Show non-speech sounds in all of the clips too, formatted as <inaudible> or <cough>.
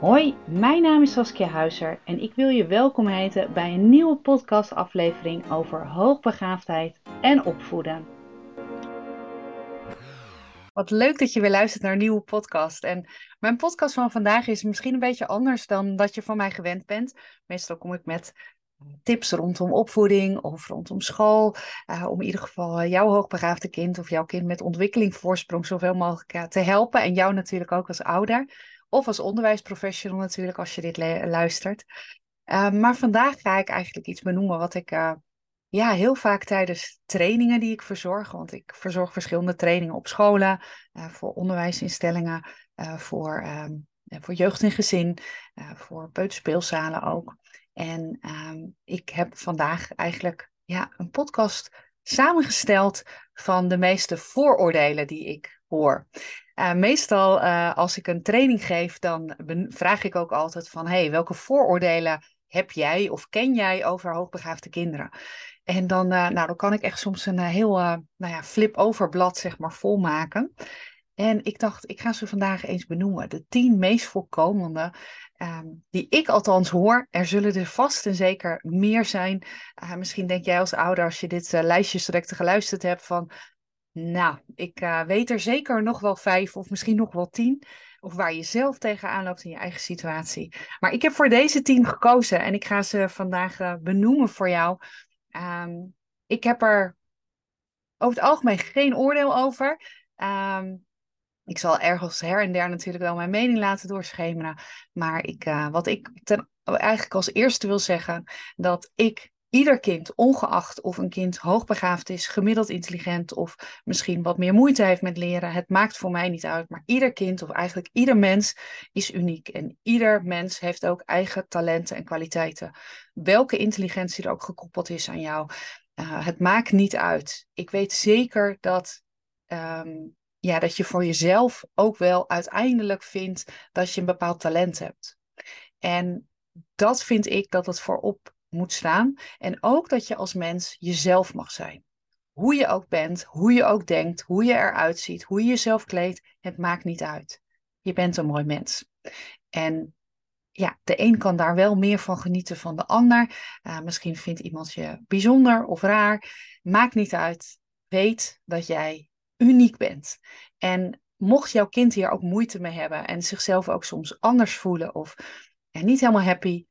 Hoi, mijn naam is Saskia Huizer en ik wil je welkom heten bij een nieuwe podcastaflevering over hoogbegaafdheid en opvoeden. Wat leuk dat je weer luistert naar een nieuwe podcast. En mijn podcast van vandaag is misschien een beetje anders dan dat je van mij gewend bent. Meestal kom ik met tips rondom opvoeding of rondom school. Uh, om in ieder geval jouw hoogbegaafde kind of jouw kind met ontwikkelingsvoorsprong zoveel mogelijk uh, te helpen. En jou natuurlijk ook als ouder. Of als onderwijsprofessional natuurlijk, als je dit luistert. Uh, maar vandaag ga ik eigenlijk iets benoemen wat ik ja, heel vaak tijdens trainingen die ik verzorg. Want ik verzorg verschillende trainingen op scholen, voor onderwijsinstellingen, voor, um, voor jeugd en gezin, voor peuterspeelzalen ook. En uh, ik heb vandaag eigenlijk ja, een podcast samengesteld van de meeste vooroordelen die ik hoor. Uh, meestal uh, als ik een training geef, dan vraag ik ook altijd van, hey, welke vooroordelen heb jij of ken jij over hoogbegaafde kinderen? En dan, uh, nou, dan kan ik echt soms een heel nou ja, flip-over blad zeg maar volmaken. En ik dacht, ik ga ze vandaag eens benoemen. De tien meest voorkomende, um, die ik althans hoor. Er zullen er vast en zeker meer zijn. Misschien denk jij als ouder, als je dit lijstje direct geluisterd hebt, van... Nou, ik uh, weet er zeker nog wel vijf of misschien nog wel tien. Of waar je zelf tegenaan loopt in je eigen situatie. Maar ik heb voor deze tien gekozen en ik ga ze vandaag benoemen voor jou. Um, ik heb er over het algemeen geen oordeel over. Um, ik zal ergens her en der natuurlijk wel mijn mening laten doorschemeren. Maar ik, uh, wat ik eigenlijk als eerste wil zeggen, dat ik ieder kind, ongeacht of een kind hoogbegaafd is, gemiddeld intelligent of misschien wat meer moeite heeft met leren, het maakt voor mij niet uit. Maar ieder kind of eigenlijk ieder mens is uniek en ieder mens heeft ook eigen talenten en kwaliteiten. Welke intelligentie er ook gekoppeld is aan jou, uh, het maakt niet uit. Ik weet zeker dat um, ja, dat je voor jezelf ook wel uiteindelijk vindt dat je een bepaald talent hebt. En dat vind ik dat het voorop moet staan. En ook dat je als mens jezelf mag zijn. Hoe je ook bent, hoe je ook denkt, hoe je eruit ziet, hoe je jezelf kleedt, het maakt niet uit. Je bent een mooi mens. En ja, de een kan daar wel meer van genieten van de ander. Uh, misschien vindt iemand je bijzonder of raar. Maakt niet uit. Weet dat jij uniek bent. En mocht jouw kind hier ook moeite mee hebben en zichzelf ook soms anders voelen of ja, niet helemaal happy,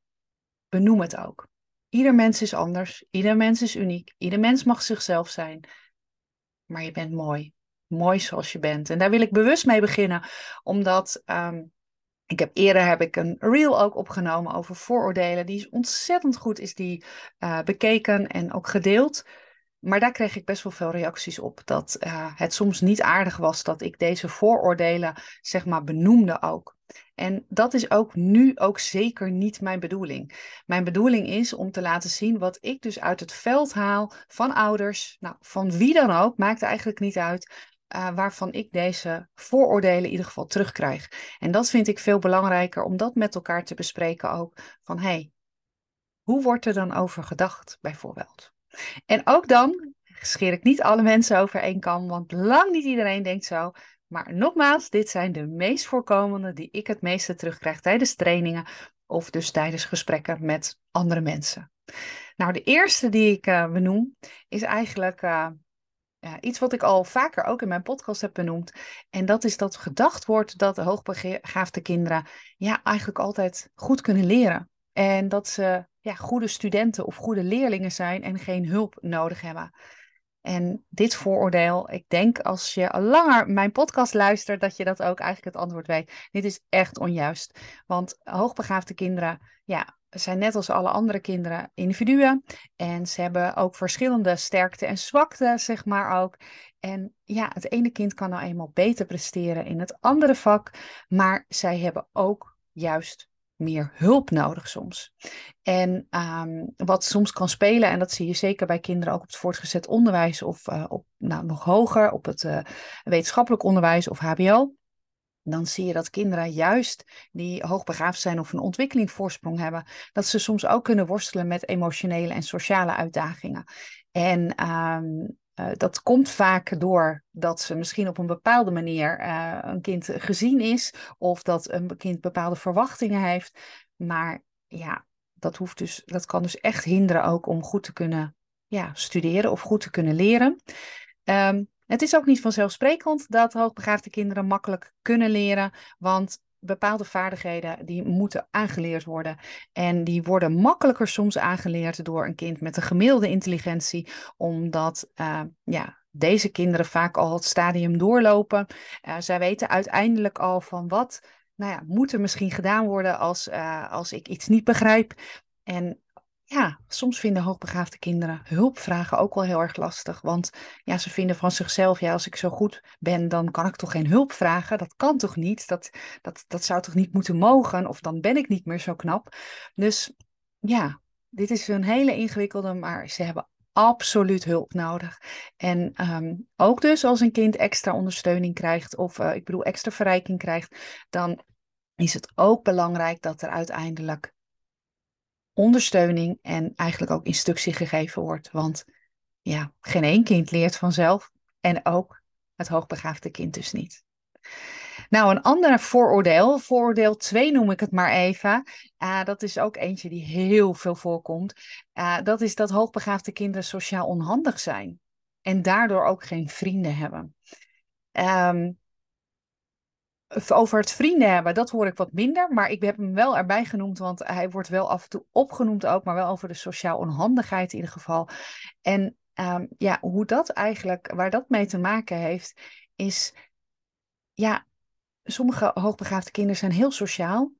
benoem het ook. Ieder mens is anders, ieder mens is uniek, ieder mens mag zichzelf zijn. Maar je bent mooi, mooi zoals je bent. En daar wil ik bewust mee beginnen, omdat um, ik heb eerder heb ik een reel ook opgenomen over vooroordelen. Die is ontzettend goed is die uh, bekeken en ook gedeeld. Maar daar kreeg ik best wel veel reacties op. Dat uh, het soms niet aardig was dat ik deze vooroordelen, zeg maar, benoemde ook. En dat is ook nu ook zeker niet mijn bedoeling. Mijn bedoeling is om te laten zien wat ik dus uit het veld haal van ouders, nou, van wie dan ook, maakt eigenlijk niet uit. Uh, waarvan ik deze vooroordelen in ieder geval terugkrijg. En dat vind ik veel belangrijker om dat met elkaar te bespreken ook. Van hé, hey, hoe wordt er dan over gedacht bijvoorbeeld? En ook dan scheer ik niet alle <laughs> mensen over één kam, want lang niet iedereen denkt zo. Maar nogmaals, dit zijn de meest voorkomende die ik het meeste terugkrijg tijdens trainingen of dus tijdens gesprekken met andere mensen. Nou, de eerste die ik uh, benoem is eigenlijk ja, iets wat ik al vaker ook in mijn podcast heb benoemd. En dat is dat gedacht wordt dat de hoogbegaafde kinderen ja, eigenlijk altijd goed kunnen leren. En dat ze ja, goede studenten of goede leerlingen zijn en geen hulp nodig hebben. En dit vooroordeel, ik denk als je langer mijn podcast luistert, dat je dat ook eigenlijk het antwoord weet. Dit is echt onjuist. Want hoogbegaafde kinderen, ja, zijn net als alle andere kinderen individuen. En ze hebben ook verschillende sterkte en zwakte, zeg maar ook. En ja, het ene kind kan nou eenmaal beter presteren in het andere vak. Maar zij hebben ook juist meer hulp nodig soms. En um, wat soms kan spelen, en dat zie je zeker bij kinderen ook op het voortgezet onderwijs of uh, op nou, nog hoger, op het uh, wetenschappelijk onderwijs of HBO. Dan zie je dat kinderen juist die hoogbegaafd zijn of een ontwikkelingsvoorsprong hebben, dat ze soms ook kunnen worstelen met emotionele en sociale uitdagingen. En um, dat komt vaak door dat ze misschien op een bepaalde manier een kind gezien is of dat een kind bepaalde verwachtingen heeft. Maar ja, dat, hoeft dus, dat kan dus echt hinderen ook om goed te kunnen ja, studeren of goed te kunnen leren. Um, het is ook niet vanzelfsprekend dat hoogbegaafde kinderen makkelijk kunnen leren, want bepaalde vaardigheden die moeten aangeleerd worden. En die worden makkelijker soms aangeleerd door een kind met een gemiddelde intelligentie, omdat uh, ja, deze kinderen vaak al het stadium doorlopen. Uh, zij weten uiteindelijk al van wat nou ja, moet er misschien gedaan worden als, uh, als ik iets niet begrijp. En ja, soms vinden hoogbegaafde kinderen hulpvragen ook wel heel erg lastig. Want ja, ze vinden van zichzelf, ja, als ik zo goed ben, dan kan ik toch geen hulp vragen? Dat kan toch niet? Dat, dat, dat zou toch niet moeten mogen? Of dan ben ik niet meer zo knap. Dus ja, dit is een hele ingewikkelde, maar ze hebben absoluut hulp nodig. En ehm, ook dus als een kind extra ondersteuning krijgt, of uh, ik bedoel extra verrijking krijgt, dan is het ook belangrijk dat er uiteindelijk ondersteuning en eigenlijk ook instructie gegeven wordt. Want ja, geen één kind leert vanzelf en ook het hoogbegaafde kind dus niet. Nou, een ander vooroordeel, vooroordeel 2 noem ik het maar even. Uh, dat is ook eentje die heel veel voorkomt. Uh, dat is dat hoogbegaafde kinderen sociaal onhandig zijn en daardoor ook geen vrienden hebben. Um, over het vrienden hebben, dat hoor ik wat minder. Maar ik heb hem wel erbij genoemd, want hij wordt wel af en toe opgenoemd ook. Maar wel over de sociaal onhandigheid in ieder geval. En um, ja, hoe dat eigenlijk, waar dat mee te maken heeft, is... Ja, sommige hoogbegaafde kinderen zijn heel sociaal.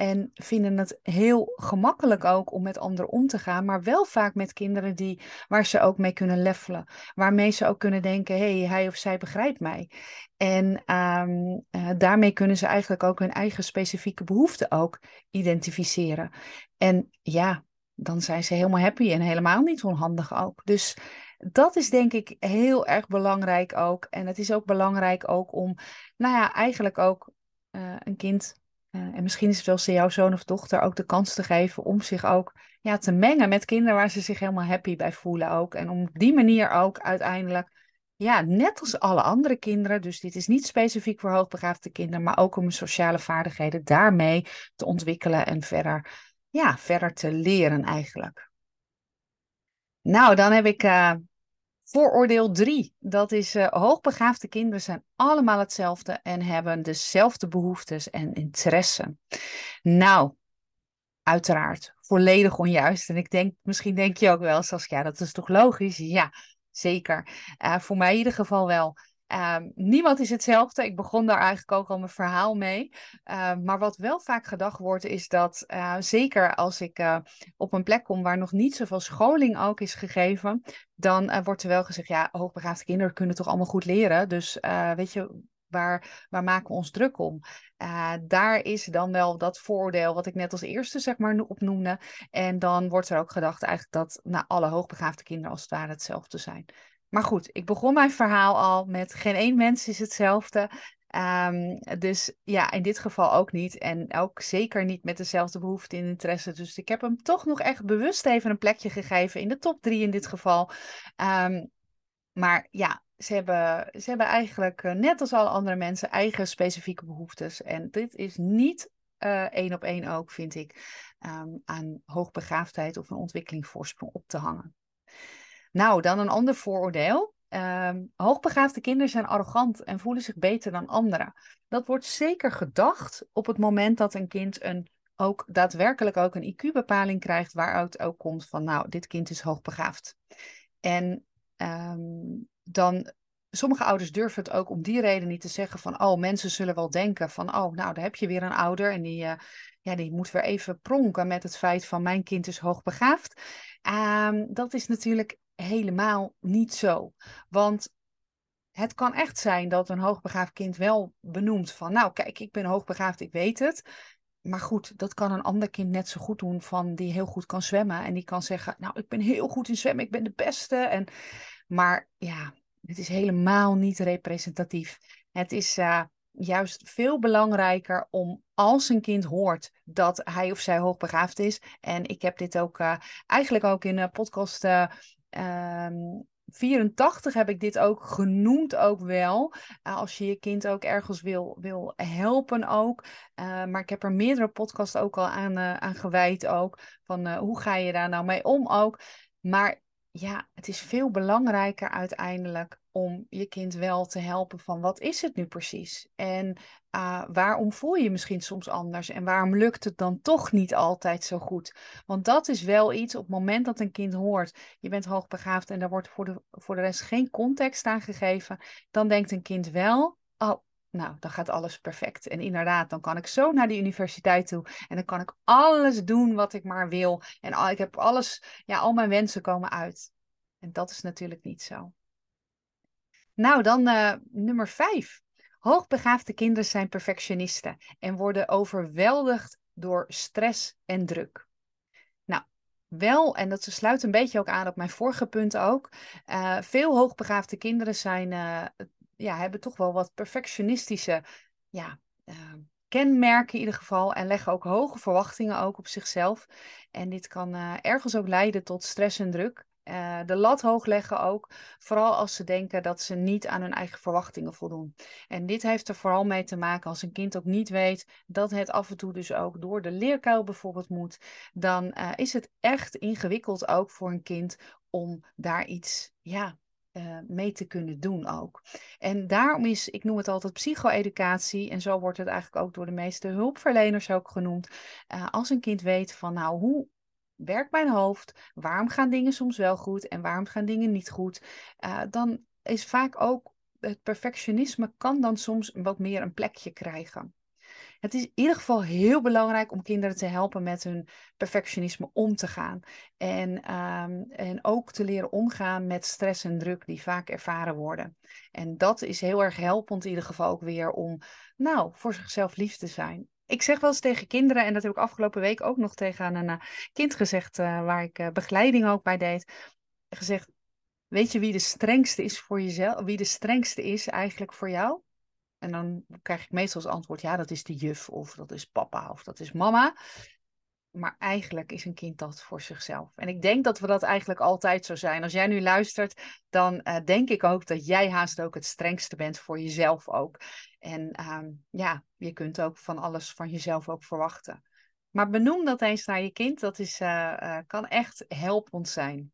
En vinden het heel gemakkelijk ook om met anderen om te gaan, maar wel vaak met kinderen die, waar ze ook mee kunnen levelen. Waarmee ze ook kunnen denken, hé, hey, hij of zij begrijpt mij. En ehm, eh, daarmee kunnen ze eigenlijk ook hun eigen specifieke behoeften ook identificeren. En ja, dan zijn ze helemaal happy en helemaal niet onhandig ook. Dus dat is denk ik heel erg belangrijk ook. En het is ook belangrijk ook om, nou ja, eigenlijk ook uh, een kind uh, en misschien is het wel jouw zoon of dochter ook de kans te geven om zich ook ja, te mengen met kinderen waar ze zich helemaal happy bij voelen ook. En om op die manier ook uiteindelijk, ja, net als alle andere kinderen, dus dit is niet specifiek voor hoogbegaafde kinderen, maar ook om sociale vaardigheden daarmee te ontwikkelen en verder, ja, verder te leren eigenlijk. Nou, dan heb ik uh, Vooroordeel 3, dat is uh, hoogbegaafde kinderen zijn allemaal hetzelfde en hebben dezelfde behoeftes en interesse. Nou, uiteraard, volledig onjuist. En ik denk, misschien denk je ook wel, zoals ja, dat is toch logisch? Ja, zeker. Uh, voor mij in ieder geval wel. Um, niemand is hetzelfde. Ik begon daar eigenlijk ook al mijn verhaal mee. Uh, maar wat wel vaak gedacht wordt, is dat uh, zeker als ik uh, op een plek kom waar nog niet zoveel scholing ook is gegeven, dan wordt er wel gezegd, ja, hoogbegaafde kinderen kunnen toch allemaal goed leren. Dus weet je, waar, waar maken we ons druk om? daar is dan wel dat voordeel wat ik net als eerste zeg maar opnoemde. En dan wordt er ook gedacht eigenlijk dat nou, alle hoogbegaafde kinderen als het ware hetzelfde zijn. Maar goed, ik begon mijn verhaal al met geen één mens is hetzelfde. Um, dus ja, in dit geval ook niet. En ook zeker niet met dezelfde behoefte en interesse. Dus ik heb hem toch nog echt bewust even een plekje gegeven in de top drie in dit geval. Um, maar ja, ze hebben, ze hebben eigenlijk eh, net als alle andere mensen eigen specifieke behoeftes. En dit is niet uh, één op één ook, vind ik, um, aan hoogbegaafdheid of een ontwikkelingsvoorsprong op te hangen. Nou, dan een ander vooroordeel. Um, hoogbegaafde kinderen zijn arrogant en voelen zich beter dan anderen. Dat wordt zeker gedacht op het moment dat een kind een, ook daadwerkelijk ook een IQ-bepaling krijgt, waaruit ook komt van, nou, dit kind is hoogbegaafd. En um, dan, sommige ouders durven het ook om die reden niet te zeggen van, oh, mensen zullen wel denken van, oh, nou, daar heb je weer een ouder en die, uh, ja, die moet weer even pronken met het feit van, mijn kind is hoogbegaafd. Um, dat is natuurlijk helemaal niet zo. Want het kan echt zijn dat een hoogbegaafd kind wel benoemt van, nou kijk, ik ben hoogbegaafd, ik weet het. Maar goed, dat kan een ander kind net zo goed doen van die heel goed kan zwemmen. En die kan zeggen, nou ik ben heel goed in zwemmen, ik ben de beste. En, maar ja, het is helemaal niet representatief. Het is uh, juist veel belangrijker om als een kind hoort dat hij of zij hoogbegaafd is. En ik heb dit ook uh, eigenlijk ook in een podcast uh, um, 84 heb ik dit ook genoemd ook wel. Uh, als je je kind ook ergens wil, wil helpen ook. Uh, maar ik heb er meerdere podcasts ook al aan, uh, aan gewijd ook. Van hoe ga je daar nou mee om ook. Maar ja, het is veel belangrijker uiteindelijk om je kind wel te helpen van wat is het nu precies? En uh, waarom voel je misschien soms anders? En waarom lukt het dan toch niet altijd zo goed? Want dat is wel iets op het moment dat een kind hoort, je bent hoogbegaafd en daar wordt voor de, voor de rest geen context aan gegeven, dan denkt een kind wel, oh, nou, dan gaat alles perfect. En inderdaad, dan kan ik zo naar die universiteit toe. En dan kan ik alles doen wat ik maar wil. En al, ik heb alles, ja, al mijn wensen komen uit. En dat is natuurlijk niet zo. Nou, dan uh, nummer vijf. Hoogbegaafde kinderen zijn perfectionisten en worden overweldigd door stress en druk. Nou, wel, en dat sluit een beetje ook aan op mijn vorige punt ook. Uh, veel hoogbegaafde kinderen zijn, uh, ja, hebben toch wel wat perfectionistische ja, kenmerken in ieder geval. En leggen ook hoge verwachtingen ook op zichzelf. En dit kan ergens ook leiden tot stress en druk. Uh, de lat hoog leggen ook, vooral als ze denken dat ze niet aan hun eigen verwachtingen voldoen. En dit heeft er vooral mee te maken als een kind ook niet weet dat het af en toe dus ook door de leerkuil bijvoorbeeld moet, dan uh, is het echt ingewikkeld ook voor een kind om daar iets, ja, uh, mee te kunnen doen ook. En daarom is, ik noem het altijd psycho-educatie, en zo wordt het eigenlijk ook door de meeste hulpverleners ook genoemd. Als een kind weet van, nou, hoe werkt mijn hoofd? Waarom gaan dingen soms wel goed en waarom gaan dingen niet goed? Uh, dan is vaak ook het perfectionisme kan dan soms wat meer een plekje krijgen. Het is in ieder geval heel belangrijk om kinderen te helpen met hun perfectionisme om te gaan. En, um, en ook te leren omgaan met stress en druk die vaak ervaren worden. En dat is heel erg helpend in ieder geval ook weer om, nou, voor zichzelf lief te zijn ik zeg wel eens tegen kinderen, en dat heb ik afgelopen week ook nog tegen een uh, kind gezegd, uh, waar ik uh, begeleiding ook bij deed, gezegd, weet je wie de strengste is voor jezelf, wie de strengste is eigenlijk voor jou? En dan krijg ik meestal als antwoord, ja, dat is de juf, of dat is papa, of dat is mama. Maar eigenlijk is een kind dat voor zichzelf. En ik denk dat we dat eigenlijk altijd zo zijn. Als jij nu luistert, dan uh, denk ik ook dat jij haast ook het strengste bent voor jezelf ook. En um, ja, je kunt ook van alles van jezelf ook verwachten. Maar benoem dat eens naar je kind. Dat is, uh, uh, kan echt helpend zijn.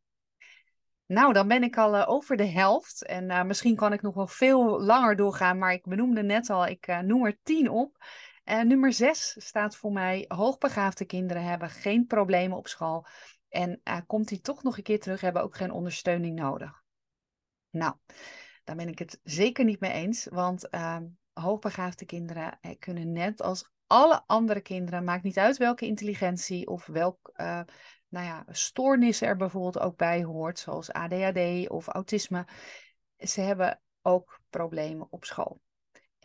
Nou, dan ben ik al over de helft. En misschien kan ik nog wel veel langer doorgaan. Maar ik benoemde net al, ik noem er tien op. Uh, nummer zes staat voor mij: hoogbegaafde kinderen hebben geen problemen op school. En uh, komt hij toch nog een keer terug, hebben ook geen ondersteuning nodig. Nou, daar ben ik het zeker niet mee eens. Want uh, hoogbegaafde kinderen eh, kunnen net als alle andere kinderen, maakt niet uit welke intelligentie of welk nou ja, stoornis er bijvoorbeeld ook bij hoort, zoals ADHD of autisme. Ze hebben ook problemen op school.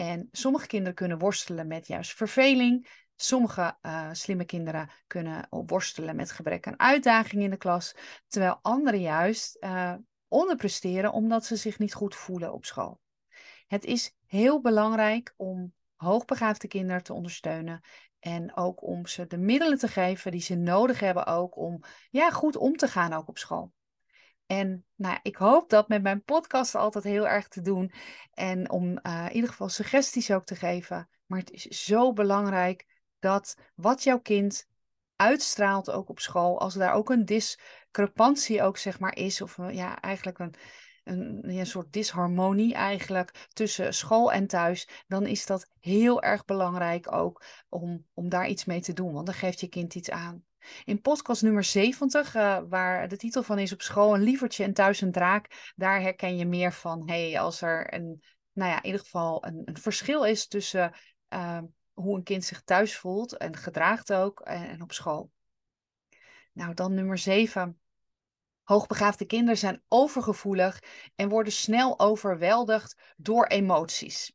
En sommige kinderen kunnen worstelen met juist verveling. Sommige uh, slimme kinderen kunnen worstelen met gebrek aan uitdaging in de klas. Terwijl anderen juist uh, onderpresteren omdat ze zich niet goed voelen op school. Het is heel belangrijk om hoogbegaafde kinderen te ondersteunen. En ook om ze de middelen te geven die ze nodig hebben ook om ja, goed om te gaan ook op school. En nou, ik hoop dat met mijn podcast altijd heel erg te doen. En om uh, in ieder geval suggesties ook te geven. Maar het is zo belangrijk dat wat jouw kind uitstraalt ook op school, als daar ook een discrepantie ook zeg maar is, of ja, eigenlijk een, een, een soort disharmonie eigenlijk tussen school en thuis, dan is dat heel erg belangrijk ook om, om daar iets mee te doen, want dan geeft je kind iets aan. In podcast nummer 70, uh, eh, waar de titel van is op school een lievertje en thuis een draak, daar herken je meer van, hey, als er een, nou ja, in ieder geval een, een verschil is tussen uh, hoe een kind zich thuis voelt en gedraagt ook en, en op school. Nou, dan nummer 7. Hoogbegaafde kinderen zijn overgevoelig en worden snel overweldigd door emoties.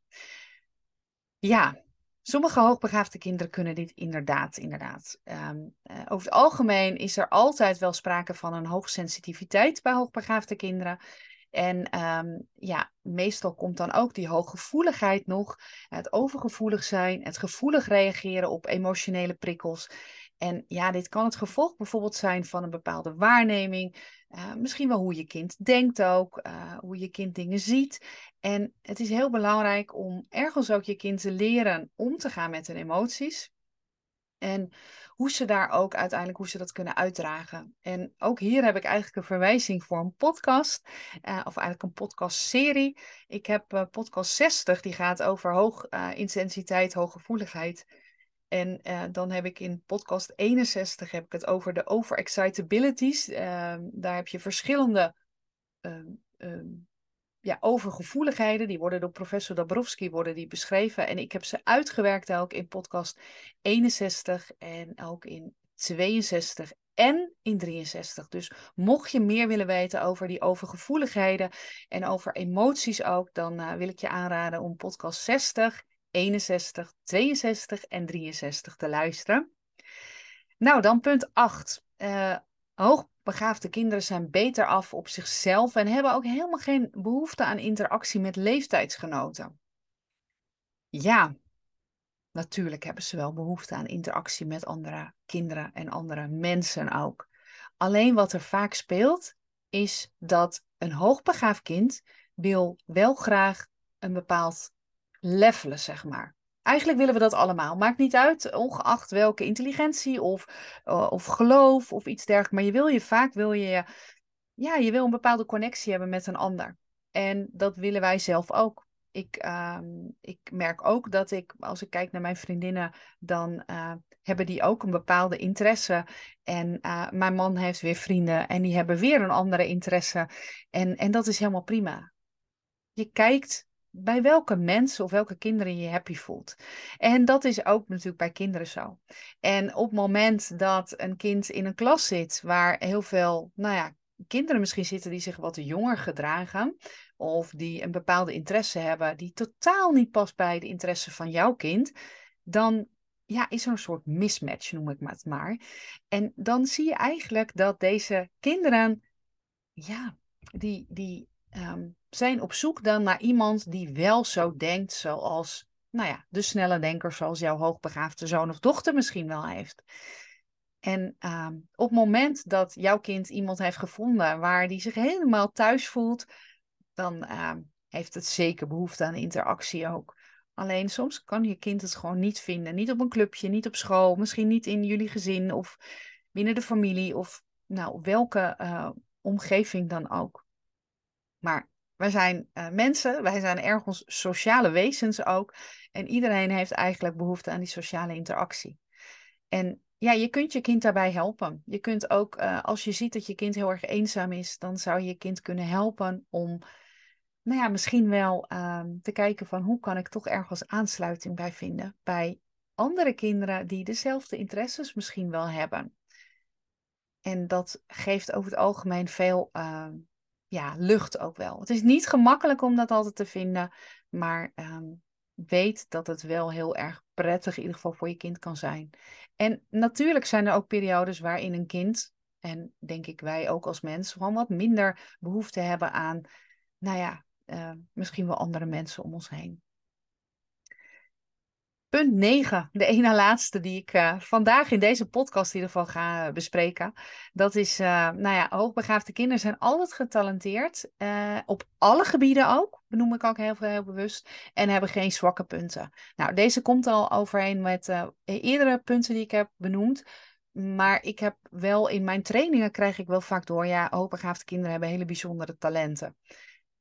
Ja, Sommige hoogbegaafde kinderen kunnen dit inderdaad, inderdaad. Um, uh, over het algemeen is er altijd wel sprake van een hoogsensitiviteit bij hoogbegaafde kinderen. En um, ja, meestal komt dan ook die hooggevoeligheid nog, het overgevoelig zijn, het gevoelig reageren op emotionele prikkels. En ja, dit kan het gevolg bijvoorbeeld zijn van een bepaalde waarneming, Uh, misschien wel hoe je kind denkt ook, uh, hoe je kind dingen ziet. En het is heel belangrijk om ergens ook je kind te leren om te gaan met hun emoties. En hoe ze daar ook uiteindelijk hoe ze dat kunnen uitdragen. En ook hier heb ik eigenlijk een verwijzing voor een podcast. Uh, of eigenlijk een podcastserie. Ik heb podcast 60, die gaat over hoog intensiteit, hooggevoeligheid. En dan heb ik in podcast 61 heb ik het over de overexcitabilities. Ehm, daar heb je verschillende ehm, ehm, ja, overgevoeligheden. Die worden door professor Dabrowski worden die beschreven. En ik heb ze uitgewerkt ook in podcast 61 en ook in 62 en in 63. Dus mocht je meer willen weten over die overgevoeligheden en over emoties ook, dan uh, wil ik je aanraden om podcast 60, 61, 62 en 63 te luisteren. Nou, dan punt 8. Uh, hoogbegaafde kinderen zijn beter af op zichzelf en hebben ook helemaal geen behoefte aan interactie met leeftijdsgenoten. Ja, natuurlijk hebben ze wel behoefte aan interactie met andere kinderen en andere mensen ook. Alleen wat er vaak speelt, is dat een hoogbegaafd kind wil wel graag een bepaald levelen, zeg maar. Eigenlijk willen we dat allemaal. Maakt niet uit, ongeacht welke intelligentie of, uh, of geloof of iets dergelijks. Maar je wil je vaak, wil je, ja, je wil een bepaalde connectie hebben met een ander. En dat willen wij zelf ook. Ik, uh, ik merk ook dat ik, als ik kijk naar mijn vriendinnen, dan uh, hebben die ook een bepaalde interesse. En uh, mijn man heeft weer vrienden en die hebben weer een andere interesse. En, en dat is helemaal prima. Je kijkt bij welke mensen of welke kinderen je happy voelt. En dat is ook natuurlijk bij kinderen zo. En op het moment dat een kind in een klas zit waar heel veel, nou ja, kinderen misschien zitten die zich wat jonger gedragen, of die een bepaalde interesse hebben die totaal niet past bij de interesse van jouw kind, dan ja, is er een soort mismatch, noem ik het maar. En dan zie je eigenlijk dat deze kinderen, ja, die, die um, zijn op zoek dan naar iemand die wel zo denkt zoals, nou ja, de snelle denker zoals jouw hoogbegaafde zoon of dochter misschien wel heeft. En um, op het moment dat jouw kind iemand heeft gevonden waar die zich helemaal thuis voelt, dan um, heeft het zeker behoefte aan interactie ook. Alleen soms kan je kind het gewoon niet vinden. Niet op een clubje, niet op school, misschien niet in jullie gezin of binnen de familie of nou, welke uh, omgeving dan ook. Maar wij zijn uh, mensen, wij zijn ergens sociale wezens ook. En iedereen heeft eigenlijk behoefte aan die sociale interactie. En ja, je kunt je kind daarbij helpen. Je kunt ook, uh, als je ziet dat je kind heel erg eenzaam is, dan zou je je kind kunnen helpen om, nou ja, misschien wel uh, te kijken van hoe kan ik toch ergens aansluiting bij vinden bij andere kinderen die dezelfde interesses misschien wel hebben. En dat geeft over het algemeen veel uh, ja, lucht ook wel. Het is niet gemakkelijk om dat altijd te vinden, maar um, weet dat het wel heel erg prettig in ieder geval voor je kind kan zijn. En natuurlijk zijn er ook periodes waarin een kind, en denk ik wij ook als mens, gewoon wat minder behoefte hebben aan, nou ja, uh, misschien wel andere mensen om ons heen. Punt 9, de ene laatste die ik uh, vandaag in deze podcast in ieder geval ga bespreken. Dat is, uh, nou ja, hoogbegaafde kinderen zijn altijd getalenteerd. Op alle gebieden ook, benoem ik ook heel heel bewust. En hebben geen zwakke punten. Nou, deze komt al overeen met eerdere punten die ik heb benoemd. Maar ik heb wel in mijn trainingen krijg ik wel vaak door, ja, hoogbegaafde kinderen hebben hele bijzondere talenten.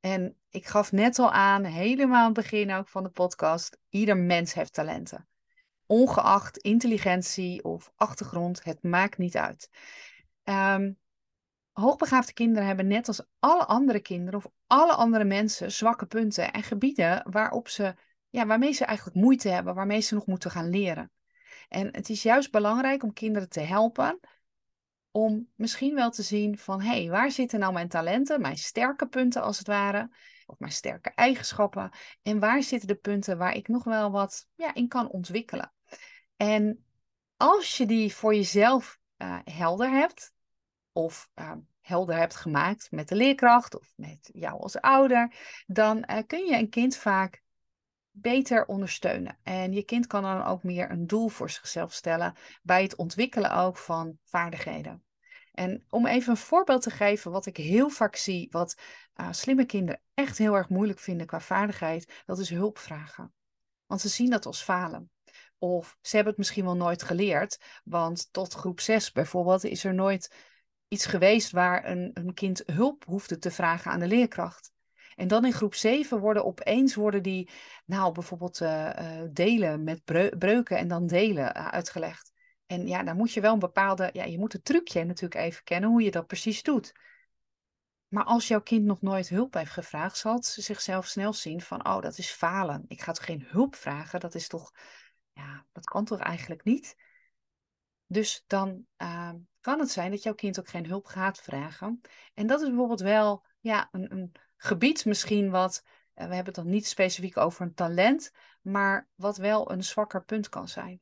En ik gaf net al aan, helemaal aan het begin ook van de podcast, ieder mens heeft talenten. Ongeacht intelligentie of achtergrond, het maakt niet uit. Um, hoogbegaafde kinderen hebben net als alle andere kinderen of alle andere mensen zwakke punten en gebieden waarop ze, ja, waarmee ze eigenlijk moeite hebben, waarmee ze nog moeten gaan leren. En het is juist belangrijk om kinderen te helpen om misschien wel te zien van hé, hey, waar zitten nou mijn talenten, mijn sterke punten als het ware, of mijn sterke eigenschappen, en waar zitten de punten waar ik nog wel wat ja, in kan ontwikkelen. En als je die voor jezelf uh, helder hebt, of uh, helder hebt gemaakt met de leerkracht of met jou als ouder, dan uh, kun je een kind vaak beter ondersteunen. En je kind kan dan ook meer een doel voor zichzelf stellen bij het ontwikkelen ook van vaardigheden. En om even een voorbeeld te geven, wat ik heel vaak zie, wat uh, slimme kinderen echt heel erg moeilijk vinden qua vaardigheid, dat is hulp vragen. Want ze zien dat als falen. Of ze hebben het misschien wel nooit geleerd, want tot groep 6 bijvoorbeeld is er nooit iets geweest waar een, een kind hulp hoefde te vragen aan de leerkracht. En dan in groep 7 worden opeens worden die, nou bijvoorbeeld uh, uh, delen met breuken en dan delen uh, uitgelegd. En ja, dan moet je wel een bepaalde, ja, je moet het trucje natuurlijk even kennen hoe je dat precies doet. Maar als jouw kind nog nooit hulp heeft gevraagd, zal het zichzelf snel zien van, oh, dat is falen. Ik ga toch geen hulp vragen? Dat is toch, ja, dat kan toch eigenlijk niet? Dus dan uh, kan het zijn dat jouw kind ook geen hulp gaat vragen. En dat is bijvoorbeeld wel, ja, een, een gebied misschien wat, uh, we hebben het dan niet specifiek over een talent, maar wat wel een zwakker punt kan zijn.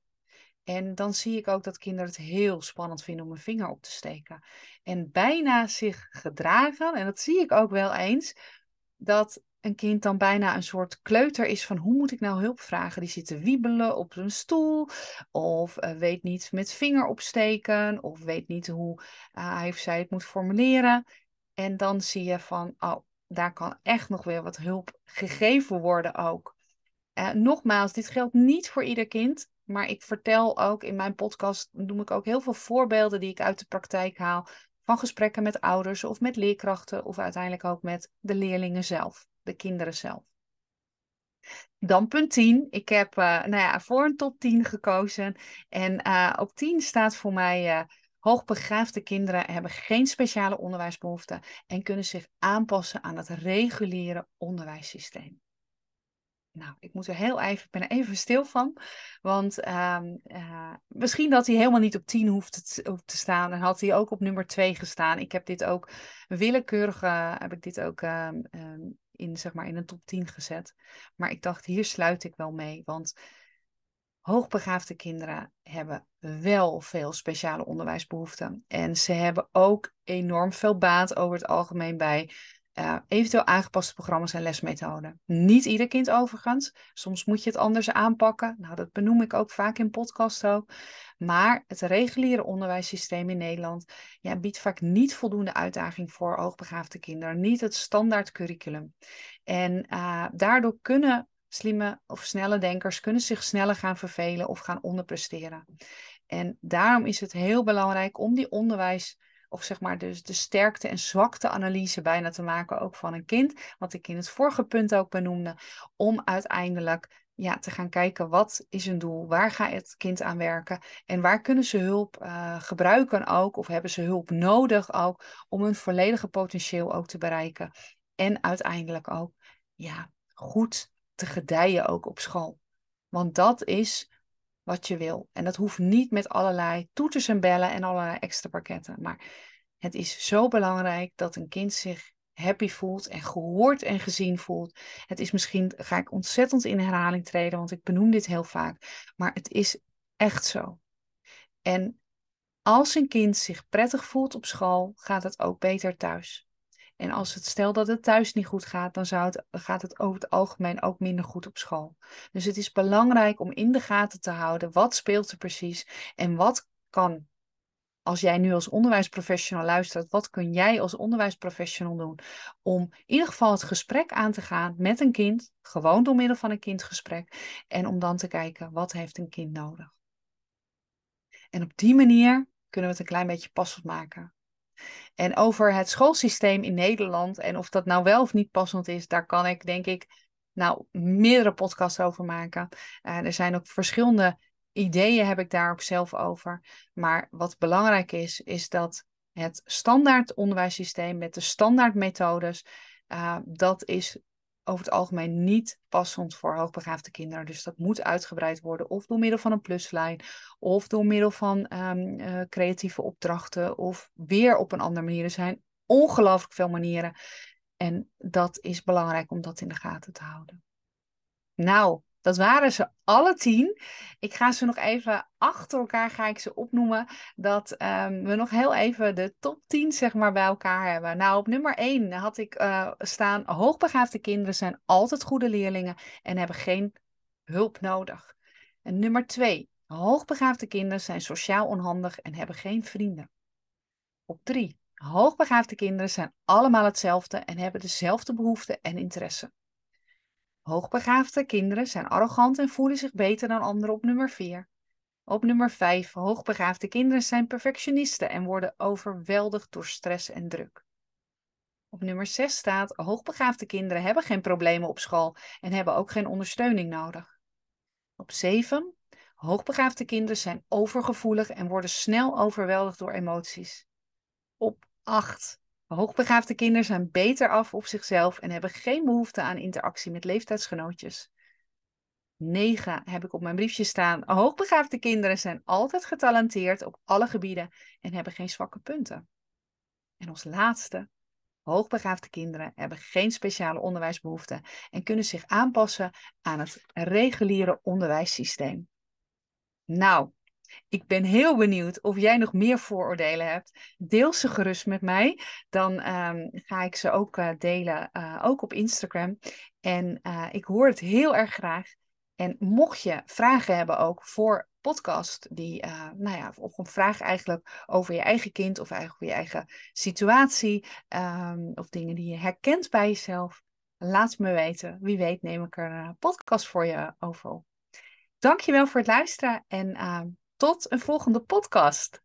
En dan zie ik ook dat kinderen het heel spannend vinden om een vinger op te steken. En bijna zich gedragen, en dat zie ik ook wel eens, dat een kind dan bijna een soort kleuter is van hoe moet ik nou hulp vragen? Die zit te wiebelen op een stoel, of uh, weet niet met vinger opsteken, of weet niet hoe uh, hij of zij het moet formuleren. En dan zie je van, oh, daar kan echt nog weer wat hulp gegeven worden ook. Uh, nogmaals, dit geldt niet voor ieder kind. Maar ik vertel ook in mijn podcast, noem ik ook heel veel voorbeelden die ik uit de praktijk haal. Van gesprekken met ouders of met leerkrachten of uiteindelijk ook met de leerlingen zelf, de kinderen zelf. Dan punt 10. Ik heb uh, nou ja, voor een top 10 gekozen. En uh, op 10 staat voor mij uh, hoogbegaafde kinderen hebben geen speciale onderwijsbehoeften en kunnen zich aanpassen aan het reguliere onderwijssysteem. Nou, ik moet er heel even, ik ben er even stil van. Want uh, uh, misschien dat hij helemaal niet op 10 hoeft te, te staan. En had hij ook op nummer 2 gestaan. Ik heb dit ook willekeurig, heb ik dit ook ehm, ehm, in, zeg maar, in een top 10 gezet. Maar ik dacht, hier sluit ik wel mee. Want hoogbegaafde kinderen hebben wel veel speciale onderwijsbehoeften. En ze hebben ook enorm veel baat over het algemeen bij uh, eventueel aangepaste programma's en lesmethoden. Niet ieder kind overigens. Soms moet je het anders aanpakken. Nou, dat benoem ik ook vaak in podcast ook. Maar het reguliere onderwijssysteem in Nederland ja, biedt vaak niet voldoende uitdaging voor hoogbegaafde kinderen. Niet het standaard curriculum. En uh, daardoor kunnen slimme of snelle denkers kunnen zich sneller gaan vervelen of gaan onderpresteren. En daarom is het heel belangrijk om die onderwijs of zeg maar dus de sterkte en zwakte analyse bijna te maken ook van een kind, wat ik in het vorige punt ook benoemde, om uiteindelijk ja, te gaan kijken wat is een doel, waar gaat het kind aan werken en waar kunnen ze hulp uh, gebruiken ook of hebben ze hulp nodig ook om hun volledige potentieel ook te bereiken en uiteindelijk ook ja, goed te gedijen ook op school. Want dat is wat je wil. En dat hoeft niet met allerlei toeters en bellen en allerlei extra pakketten. Maar het is zo belangrijk dat een kind zich happy voelt en gehoord en gezien voelt. Het is misschien, ga ik ontzettend in herhaling treden, want ik benoem dit heel vaak. Maar het is echt zo. En als een kind zich prettig voelt op school, gaat het ook beter thuis. En als het stel dat het thuis niet goed gaat, dan gaat het over het algemeen ook minder goed op school. Dus het is belangrijk om in de gaten te houden wat speelt er precies en wat kan. Als jij nu als onderwijsprofessional luistert, wat kun jij als onderwijsprofessional doen om in ieder geval het gesprek aan te gaan met een kind, gewoon door middel van een kindgesprek, en om dan te kijken wat heeft een kind nodig. En op die manier kunnen we het een klein beetje passend maken. En over het schoolsysteem in Nederland en of dat nou wel of niet passend is, daar kan ik denk ik nou meerdere podcasts over maken. Uh, er zijn ook verschillende ideeën heb ik daar ook zelf over. Maar wat belangrijk is, is dat het standaard onderwijssysteem met de standaard methodes, uh, dat is over het algemeen niet passend voor hoogbegaafde kinderen. Dus dat moet uitgebreid worden, of door middel van een pluslijn, of door middel van um, uh, creatieve opdrachten, of weer op een andere manier. Er zijn ongelooflijk veel manieren. En dat is belangrijk om dat in de gaten te houden. Nou, dat waren ze alle tien. Ik ga ze nog even achter elkaar ga ik ze opnoemen. Dat um, we nog heel even de top 10 zeg maar, bij elkaar hebben. Nou, op nummer 1 had ik uh, staan: hoogbegaafde kinderen zijn altijd goede leerlingen en hebben geen hulp nodig. En nummer 2: hoogbegaafde kinderen zijn sociaal onhandig en hebben geen vrienden. Op drie, hoogbegaafde kinderen zijn allemaal hetzelfde en hebben dezelfde behoeften en interessen. Hoogbegaafde kinderen zijn arrogant en voelen zich beter dan anderen op nummer 4. Op nummer 5, hoogbegaafde kinderen zijn perfectionisten en worden overweldigd door stress en druk. Op nummer 6 staat, hoogbegaafde kinderen hebben geen problemen op school en hebben ook geen ondersteuning nodig. Op 7, hoogbegaafde kinderen zijn overgevoelig en worden snel overweldigd door emoties. Op 8, hoogbegaafde kinderen zijn beter af op zichzelf en hebben geen behoefte aan interactie met leeftijdsgenootjes. 9 heb ik op mijn briefje staan. Hoogbegaafde kinderen zijn altijd getalenteerd op alle gebieden en hebben geen zwakke punten. En als laatste, hoogbegaafde kinderen hebben geen speciale onderwijsbehoeften en kunnen zich aanpassen aan het reguliere onderwijssysteem. Nou, ik ben heel benieuwd of jij nog meer vooroordelen hebt. Deel ze gerust met mij. Dan ehm, ga ik ze ook uh, delen, uh, ook op Instagram. En uh, ik hoor het heel erg graag. En mocht je vragen hebben ook voor podcast, die, nou ja, of een vraag eigenlijk over je eigen kind of eigenlijk over je eigen situatie, um, of dingen die je herkent bij jezelf, laat het me weten. Wie weet neem ik er een podcast voor je over op. Dankjewel voor het luisteren en uh, tot een volgende podcast.